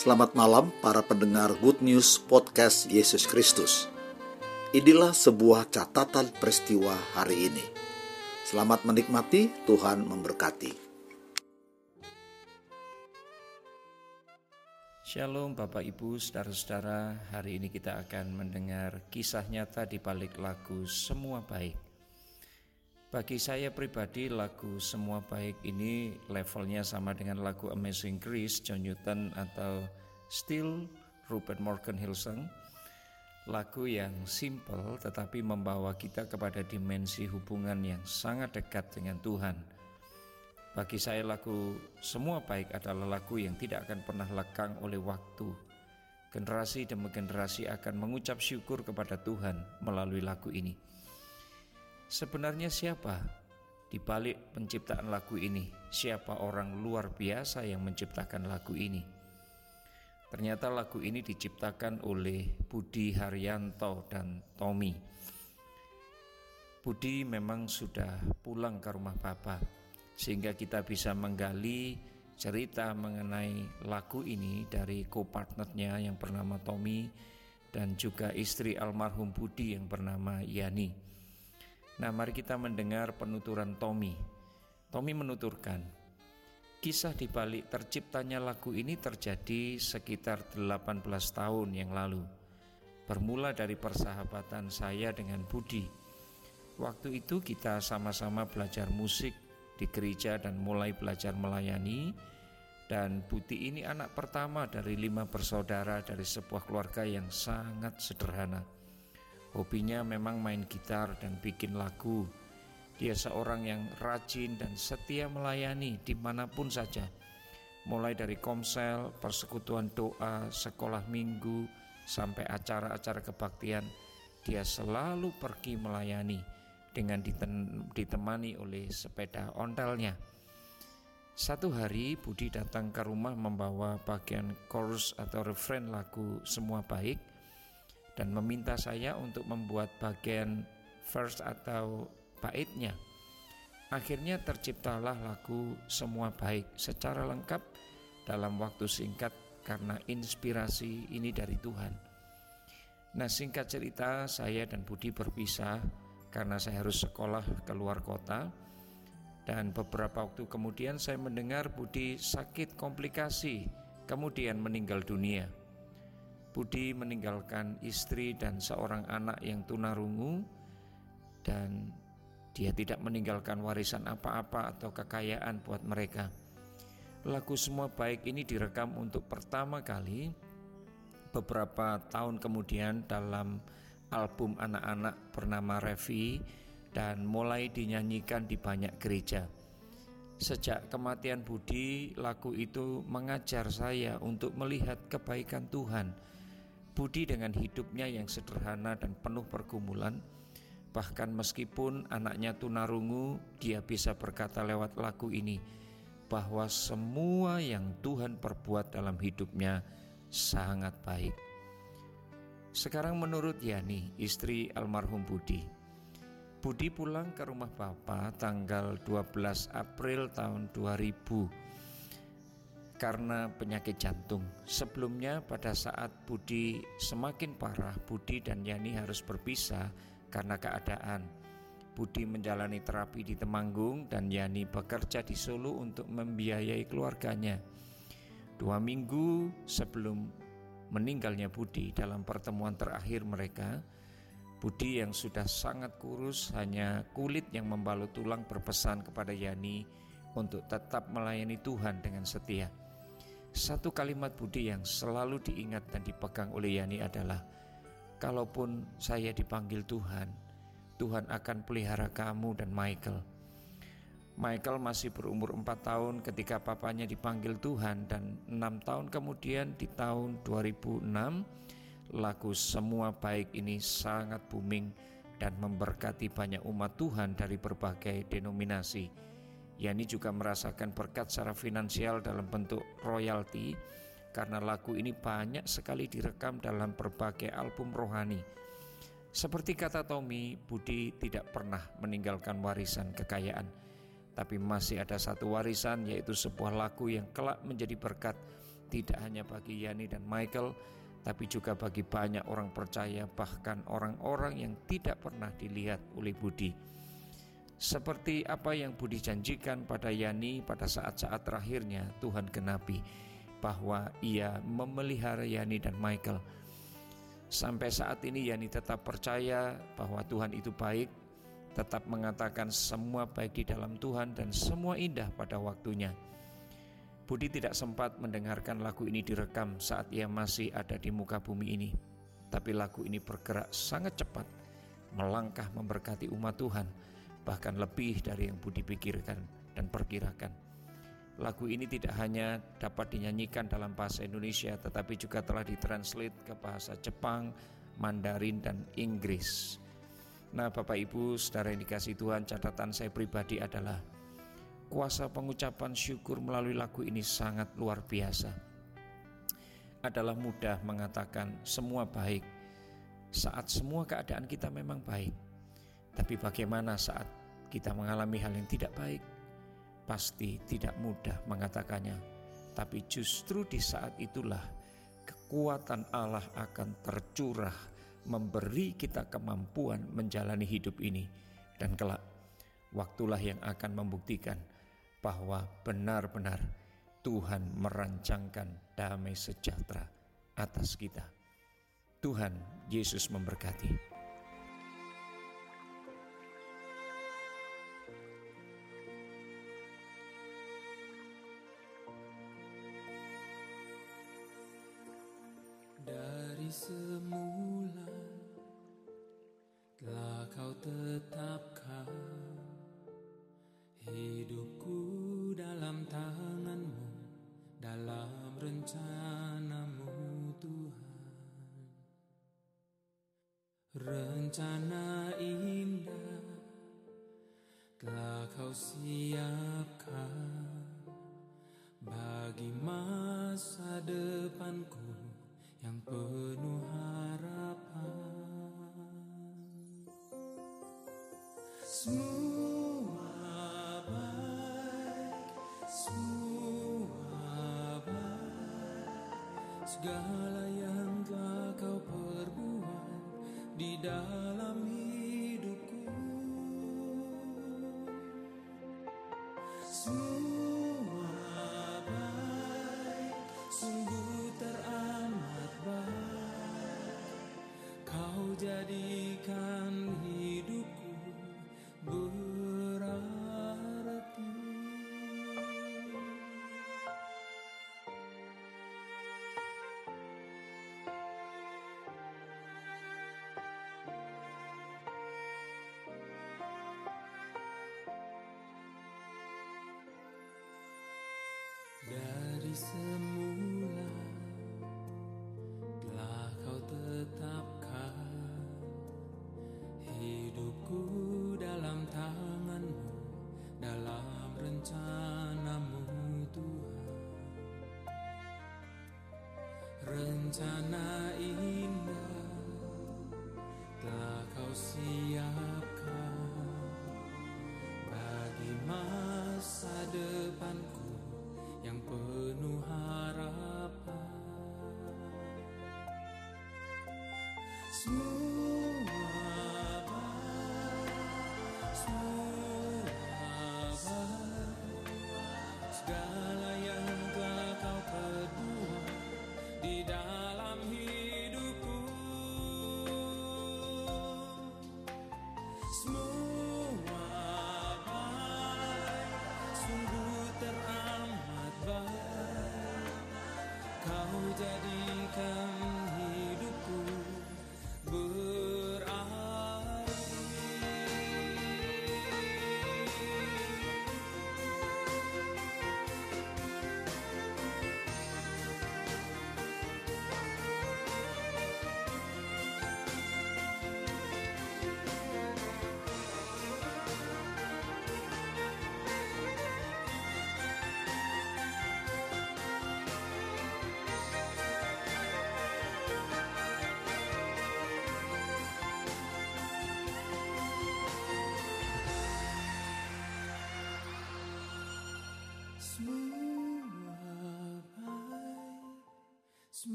Selamat malam para pendengar Good News Podcast Yesus Kristus. Inilah sebuah catatan peristiwa hari ini. Selamat menikmati, Tuhan memberkati. Shalom Bapak Ibu, saudara-saudara. Hari ini kita akan mendengar kisah nyata di balik lagu Semua Baik. Bagi saya pribadi lagu Semua Baik ini levelnya sama dengan lagu Amazing Grace John Newton atau Still Rupert Morgan Hillsong lagu yang simple tetapi membawa kita kepada dimensi hubungan yang sangat dekat dengan Tuhan. Bagi saya lagu Semua Baik adalah lagu yang tidak akan pernah lekang oleh waktu. Generasi demi generasi akan mengucap syukur kepada Tuhan melalui lagu ini. Sebenarnya siapa di balik penciptaan lagu ini? Siapa orang luar biasa yang menciptakan lagu ini? Ternyata lagu ini diciptakan oleh Budi Haryanto dan Tommy. Budi memang sudah pulang ke rumah Bapak, sehingga kita bisa menggali cerita mengenai lagu ini dari co-partnernya yang bernama Tommy dan juga istri almarhum Budi yang bernama Yani. Nah mari kita mendengar penuturan Tommy. Tommy menuturkan, Kisah di balik terciptanya lagu ini terjadi sekitar 18 tahun yang lalu. Bermula dari persahabatan saya dengan Budi. Waktu itu kita sama-sama belajar musik di gereja dan mulai belajar melayani. Dan Budi ini anak pertama dari lima bersaudara dari sebuah keluarga yang sangat sederhana. Hobinya memang main gitar dan bikin lagu dia seorang yang rajin dan setia melayani di mana pun saja. Mulai dari komsel, persekutuan doa, sekolah minggu, sampai acara-acara kebaktian, dia selalu pergi melayani dengan ditemani oleh sepeda ontelnya. Satu hari Budi datang ke rumah membawa bagian chorus atau refrain lagu Semua Baik dan meminta saya untuk membuat bagian verse atau baitnya. Akhirnya terciptalah lagu Semua Baik secara lengkap dalam waktu singkat karena inspirasi ini dari Tuhan. Nah singkat cerita saya dan Budi berpisah karena saya harus sekolah ke luar kota dan beberapa waktu kemudian saya mendengar Budi sakit komplikasi kemudian meninggal dunia. Budi meninggalkan istri dan seorang anak yang tunarungu dan dia tidak meninggalkan warisan apa-apa atau kekayaan buat mereka. Lagu Semua Baik ini direkam untuk pertama kali beberapa tahun kemudian dalam album anak-anak bernama Revi dan mulai dinyanyikan di banyak gereja. Sejak kematian Budi, lagu itu mengajar saya untuk melihat kebaikan Tuhan. Budi dengan hidupnya yang sederhana dan penuh pergumulan, Bahkan meskipun anaknya tunarungu, dia bisa berkata lewat lagu ini bahwa semua yang Tuhan perbuat dalam hidupnya sangat baik. Sekarang menurut Yani, istri almarhum Budi, Budi pulang ke rumah Bapak tanggal 12 April tahun 2000 karena penyakit jantung. Sebelumnya pada saat Budi semakin parah, Budi dan Yani harus berpisah karena keadaan. Budi menjalani terapi di Temanggung dan Yani bekerja di Solo untuk membiayai keluarganya. Dua minggu sebelum meninggalnya Budi dalam pertemuan terakhir mereka, Budi yang sudah sangat kurus hanya kulit yang membalut tulang berpesan kepada Yani untuk tetap melayani Tuhan dengan setia. Satu kalimat Budi yang selalu diingat dan dipegang oleh Yani adalah kalaupun saya dipanggil Tuhan, Tuhan akan pelihara kamu dan Michael. Michael masih berumur 4 tahun ketika papanya dipanggil Tuhan dan 6 tahun kemudian di tahun 2006 lagu Semua Baik ini sangat booming dan memberkati banyak umat Tuhan dari berbagai denominasi. Yani juga merasakan berkat secara finansial dalam bentuk royalti karena lagu ini banyak sekali direkam dalam berbagai album rohani. Seperti kata Tommy, Budi tidak pernah meninggalkan warisan kekayaan, tapi masih ada satu warisan yaitu sebuah lagu yang kelak menjadi berkat tidak hanya bagi Yani dan Michael, tapi juga bagi banyak orang percaya, bahkan orang-orang yang tidak pernah dilihat oleh Budi. Seperti apa yang Budi janjikan pada Yani pada saat-saat terakhirnya Tuhan genapi bahwa ia memelihara Yani dan Michael. Sampai saat ini Yani tetap percaya bahwa Tuhan itu baik, tetap mengatakan semua baik di dalam Tuhan dan semua indah pada waktunya. Budi tidak sempat mendengarkan lagu ini direkam saat ia masih ada di muka bumi ini. Tapi lagu ini bergerak sangat cepat, melangkah memberkati umat Tuhan, bahkan lebih dari yang Budi pikirkan dan perkirakan. Lagu ini tidak hanya dapat dinyanyikan dalam bahasa Indonesia, tetapi juga telah ditranslate ke bahasa Jepang, Mandarin, dan Inggris. Nah, Bapak Ibu, saudara yang dikasih Tuhan, catatan saya pribadi adalah kuasa pengucapan syukur melalui lagu ini sangat luar biasa. Adalah mudah mengatakan semua baik saat semua keadaan kita memang baik. Tapi bagaimana saat kita mengalami hal yang tidak baik? Pasti tidak mudah mengatakannya. Tapi justru di saat itulah kekuatan Allah akan tercurah memberi kita kemampuan menjalani hidup ini dan kelak waktulah yang akan membuktikan bahwa benar-benar Tuhan merancangkan damai sejahtera atas kita. Tuhan Yesus memberkati. Semula telah kau tetapkan Hidupku dalam tanganmu, dalam rencanamu Tuhan. Rencana indah telah kau siapkan bagi masa depanku yang penuh harapan. Semua segala yang telah kau perbuat di dalam hidupku semua jadikan hidupku berarti. Dari semula Rencana indah telah kau siapkan bagi masa depanku yang penuh harapan. Semua baik, semua baik,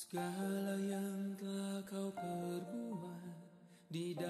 segala yang telah kau perbuat di dalam